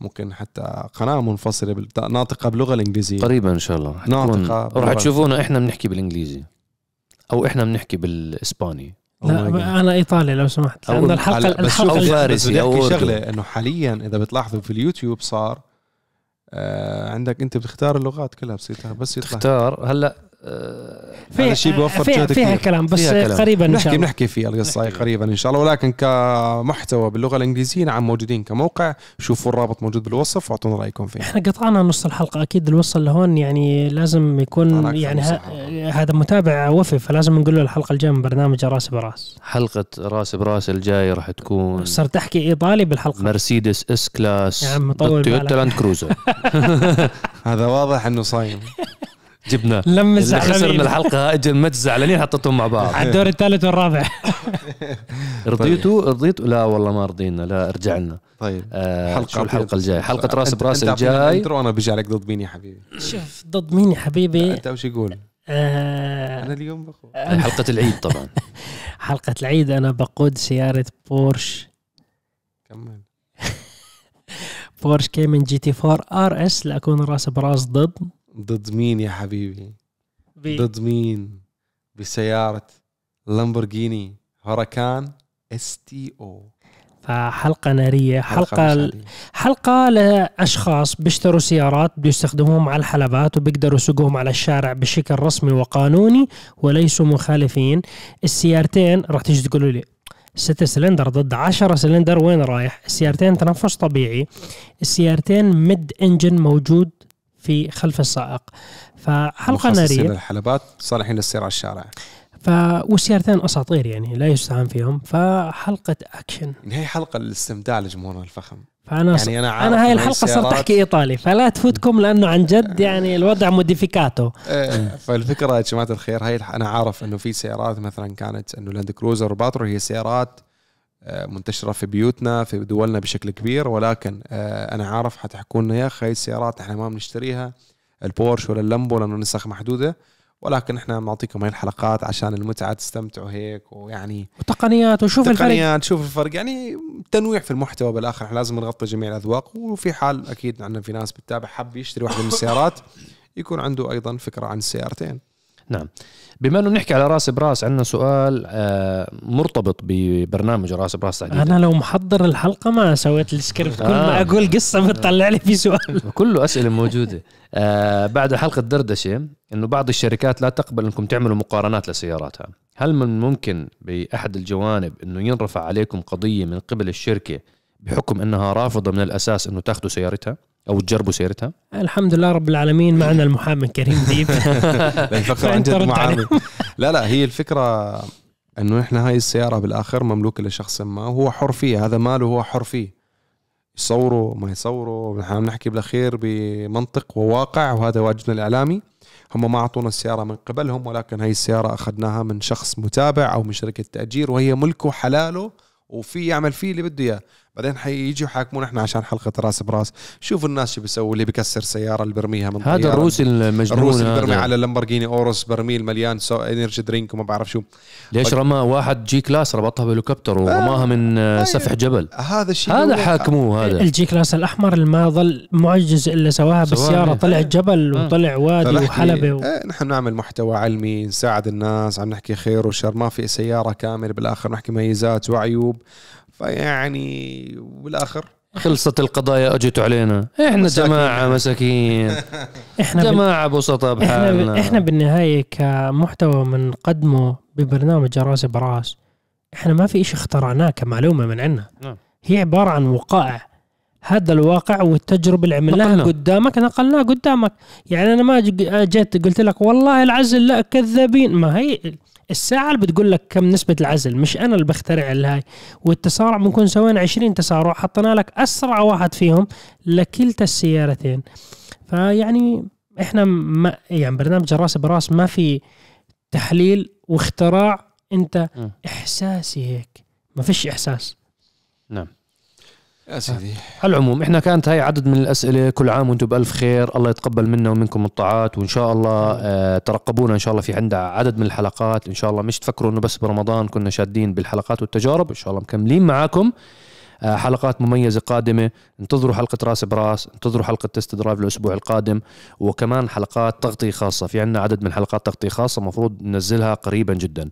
ممكن حتى قناة منفصلة بال- ناطقة باللغة الإنجليزية. قريبا إن شاء الله. رح ورح باللغة- تشوفونا إحنا بنحكي بالإنجليزي أو إحنا بنحكي بالإسباني. Oh. لا أنا إيطالي لو سمحت أو- لأن الحلقة الحلقة أو اللي- فارسي أردني. شغلة إنه حاليا إذا بتلاحظوا في اليوتيوب صار آه عندك أنت بتختار اللغات كلها بس بس يطلع. تختار. هلا هذا الشيء بيوفر فيها, جهد فيها كبير. كلام بس فيها كلام. قريبا إن شاء نحكي الله بنحكي فيها القصة نحكي. قريبا إن شاء الله ولكن كمحتوى باللغة الإنجليزية نعم موجودين كموقع شوفوا الرابط موجود بالوصف واعطونا رأيكم فيه إحنا قطعنا نص الحلقة أكيد الوصل لهون يعني لازم يكون يعني ه-. هذا متابع وفي فلازم نقول له الحلقة الجاية من برنامج راس براس حلقة راس براس الجاي رح تكون صرت أحكي إيطالي بالحلقة مرسيدس إس كلاس يا عم طول تويوتا. لاند كروزر هذا واضح إنه صايم جبنا. لمس اللي خسر من زعلانين الحلقة اجى المت زعلانين حطيتهم مع بعض. على الدور الثالث والرابع. رضيتوا؟ رضيتوا؟ لا والله ما رضينا لا ارجع لنا. طيب. آه حلقة شو الحلقة الجاية. حلقة راس براس الجاي. الانترو أنا بيجي عليك ضد مين يا حبيبي؟ شوف ضد مين يا حبيبي؟ أنت وش يقول؟ أنا آه اليوم بقول حلقة العيد طبعا. حلقة العيد أنا بقود سيارة بورش. كمل. بورش كايمن GT 4 RS لأكون راس براس ضد. ضد مين يا حبيبي؟ ب- ضد مين؟ بسيارة لامبورجيني هوراكان STO. فحلقة نارية حلقة مش عادية. حلقة لأشخاص بيشتروا سيارات بيستخدموهم على الحلبات وبيقدروا يسوقوهم على الشارع بشكل رسمي وقانوني وليسوا مخالفين. السيارتين راح تيجي تقولوا لي ستة سلندر ضد عشرة سلندر وين رايح؟ السيارتين تنفس طبيعي. السيارتين mid engine موجود في خلف السائق. فحلقة مخصصين نارية. للحلبات صالحين للسير على الشارع. ف... والسيارتين أساطير يعني لا يستهان فيهم. فحلقة أكشن. هي حلقة للاستمتاع لجمهورنا الفخم. فأنا يعني أنا عارف أنا هاي الحلقة صرت أحكي إيطالي فلا تفوتكم لأنه عن جد يعني الوضع modificato. إيه، فالفكرة يا جماعة الخير هاي أنا عارف إنه في سيارات مثلا كانت إنه لاند كروزر وباترول هي سيارات آه، منتشرة في بيوتنا في دولنا بشكل كبير ولكن آه، أنا عارف حتحكوا لنا يا أخي السيارات إحنا ما بنشتريها البورش ولا اللامبو لأنه نسخ محدودة ولكن إحنا بنعطيكم هاي الحلقات عشان المتعة تستمتعوا هيك ويعني وتقنيات وشوف الفرق تقنيات شوف الفرق يعني تنويع في المحتوى بالآخر إحنا لازم نغطي جميع الأذواق وفي حال أكيد عندنا في ناس بتتابع حب يشتري واحدة من السيارات يكون عنده أيضا فكرة عن السيارتين نعم. بما أنه بنحكي على راس براس عندنا سؤال آه مرتبط ببرنامج راس براس تحديدا. أنا لو محضر الحلقة ما سويت السكريبت. كل ما آه. أقول قصة بتطلع لي في سؤال. كله أسئلة موجودة. آه بعد حلقة دردشة إنه بعض الشركات لا تقبل إنكم تعملوا مقارنات لسياراتها. هل من ممكن بأحد الجوانب إنه ينرفع عليكم قضية من قبل الشركة بحكم إنها رافضة من الأساس إنه تاخذوا سيارتها؟ أو تجربوا سيارتها الحمد لله رب العالمين معنا المحامي الكريم ديب. الفكرة عن جد رد معامل. لا لا هي الفكرة إنه إحنا هاي السيارة بالآخر مملوكة لشخص ما وهو حر فيها هذا ماله هو حر فيه. يصوروا ما يصوروا نحن عم نحكي بالأخير بمنطق وواقع وهذا واجبنا الإعلامي. هم ما أعطونا السيارة من قبلهم ولكن هاي السيارة أخذناها من شخص متابع أو من شركة تأجير وهي ملكه حلاله وفي يعمل فيه اللي بده إياه. بعدين حيجي يحاكمونا إحنا عشان حلقة راس براس. شوفوا الناس شو بيسووا اللي بيكسر سيارة اللي برميها من هذا. الروسي المجنون الروس اللي برمي. على اللامبرجيني اورس برميل مليان سو إنرجي درينك وما بعرف شو. ليش رمى واحد جي كلاس ربطها بهليكوبتر ورماها من آه، سفح جبل. هذا الشيء هذا حاكموه هذا. الجي كلاس الأحمر اللي ما ظل معجز إلا سواها بالسيارة. طلع جبل آه. وطلع وادي وحلبة و... إيه، نحن نعمل محتوى علمي نساعد الناس عم نحكي خير وشر. ما في سيارة كاملة بالآخر نحكي ميزات وعيوب. فيعني بالاخر خلصت القضايا اجت علينا إحنا مساكين. جماعة مساكين إحنا. جماعة بسطاء إحنا بحالنا ب... إحنا بالنهاية كمحتوى بنقدمه ببرنامج رأس براس إحنا ما في شيء اخترعناه كمعلومه من عندنا نعم. هي عبارة عن وقائع هذا الواقع والتجربة اللي عملناها. قدامك نقلناها قدامك يعني أنا ما جيت قلت لك والله العزل لا كذابين ما هي الساعة اللي بتقول لك كم نسبة العزل؟ مش أنا اللي بخترع الهاي والتسارع بنكون سوينا 20 تسارع حطينا لك أسرع واحد فيهم لكلتا السيارتين فيعني إحنا ما يعني برنامج الرأس براس ما في تحليل واختراع أنت م. إحساسي هيك. ما فيش إحساس. نعم. يا سيدي. على العموم إحنا كانت هاي عدد من الأسئلة كل عام وأنتم بألف خير. الله يتقبل منا ومنكم الطاعات وإن شاء الله آه ترقبونا إن شاء الله في عندنا عدد من الحلقات. إن شاء الله مش تفكروا إنه بس برمضان كنا شادين بالحلقات والتجارب إن شاء الله مكملين معاكم. آه، حلقات مميزة قادمة. انتظروا حلقة راس براس انتظروا حلقة تست درايف الأسبوع القادم وكمان حلقات تغطية خاصة. في عنا عدد من حلقات تغطية خاصة مفروض ننزلها قريبا جدا.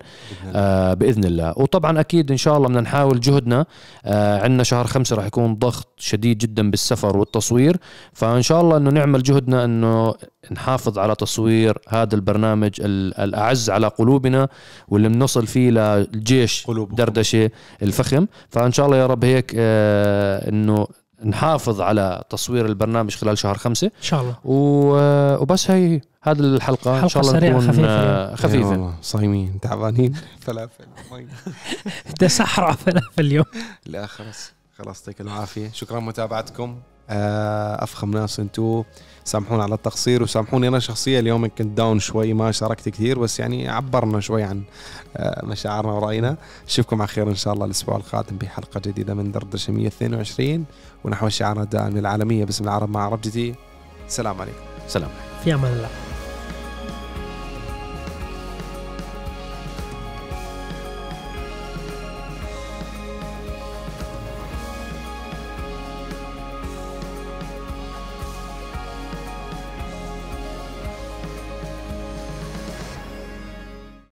آه بإذن الله. وطبعا أكيد إن شاء الله بدنا نحاول جهدنا. آه عندنا شهر خمسة راح يكون ضغط شديد جدا بالسفر والتصوير. فإن شاء الله إنه نعمل جهدنا إنه نحافظ على تصوير هذا البرنامج ال- الأعز على قلوبنا واللي بنوصل فيه للجيش قلوبكم. دردشة الفخم. فإن شاء الله يا رب هيك آه إنه نحافظ على تصوير البرنامج خلال شهر خمسة. إن شاء الله. و- وبس هي هذه الحلقة. إن شاء حلقة الله سريعة تكون خفيفة آه، خفيفة. والله، صايمين تعبانين. فلافل مي. تسحر فلافل اليوم. لا خلاص خلاص يعطيك العافية. شكرا متابعتكم آه، أفخم ناس انتو سامحونا على التقصير وسامحوني أنا شخصيا اليوم كنت داون شوي ما شاركت كثير بس يعني عبرنا شوي عن آه، مشاعرنا ورأينا. اشوفكم على خير إن شاء الله الأسبوع القادم بحلقة جديدة من دردشه 122 ونحو شعارنا الدائم العالمية باسم العرب مع عرب جديد. السلام عليكم. سلام. في أمان الله.